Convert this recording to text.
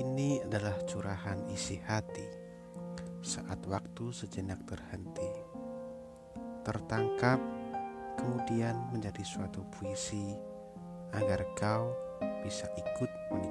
Ini adalah curahan isi hati saat waktu sejenak terhenti, tertangkap, kemudian menjadi suatu puisi agar kau bisa ikut menikmati.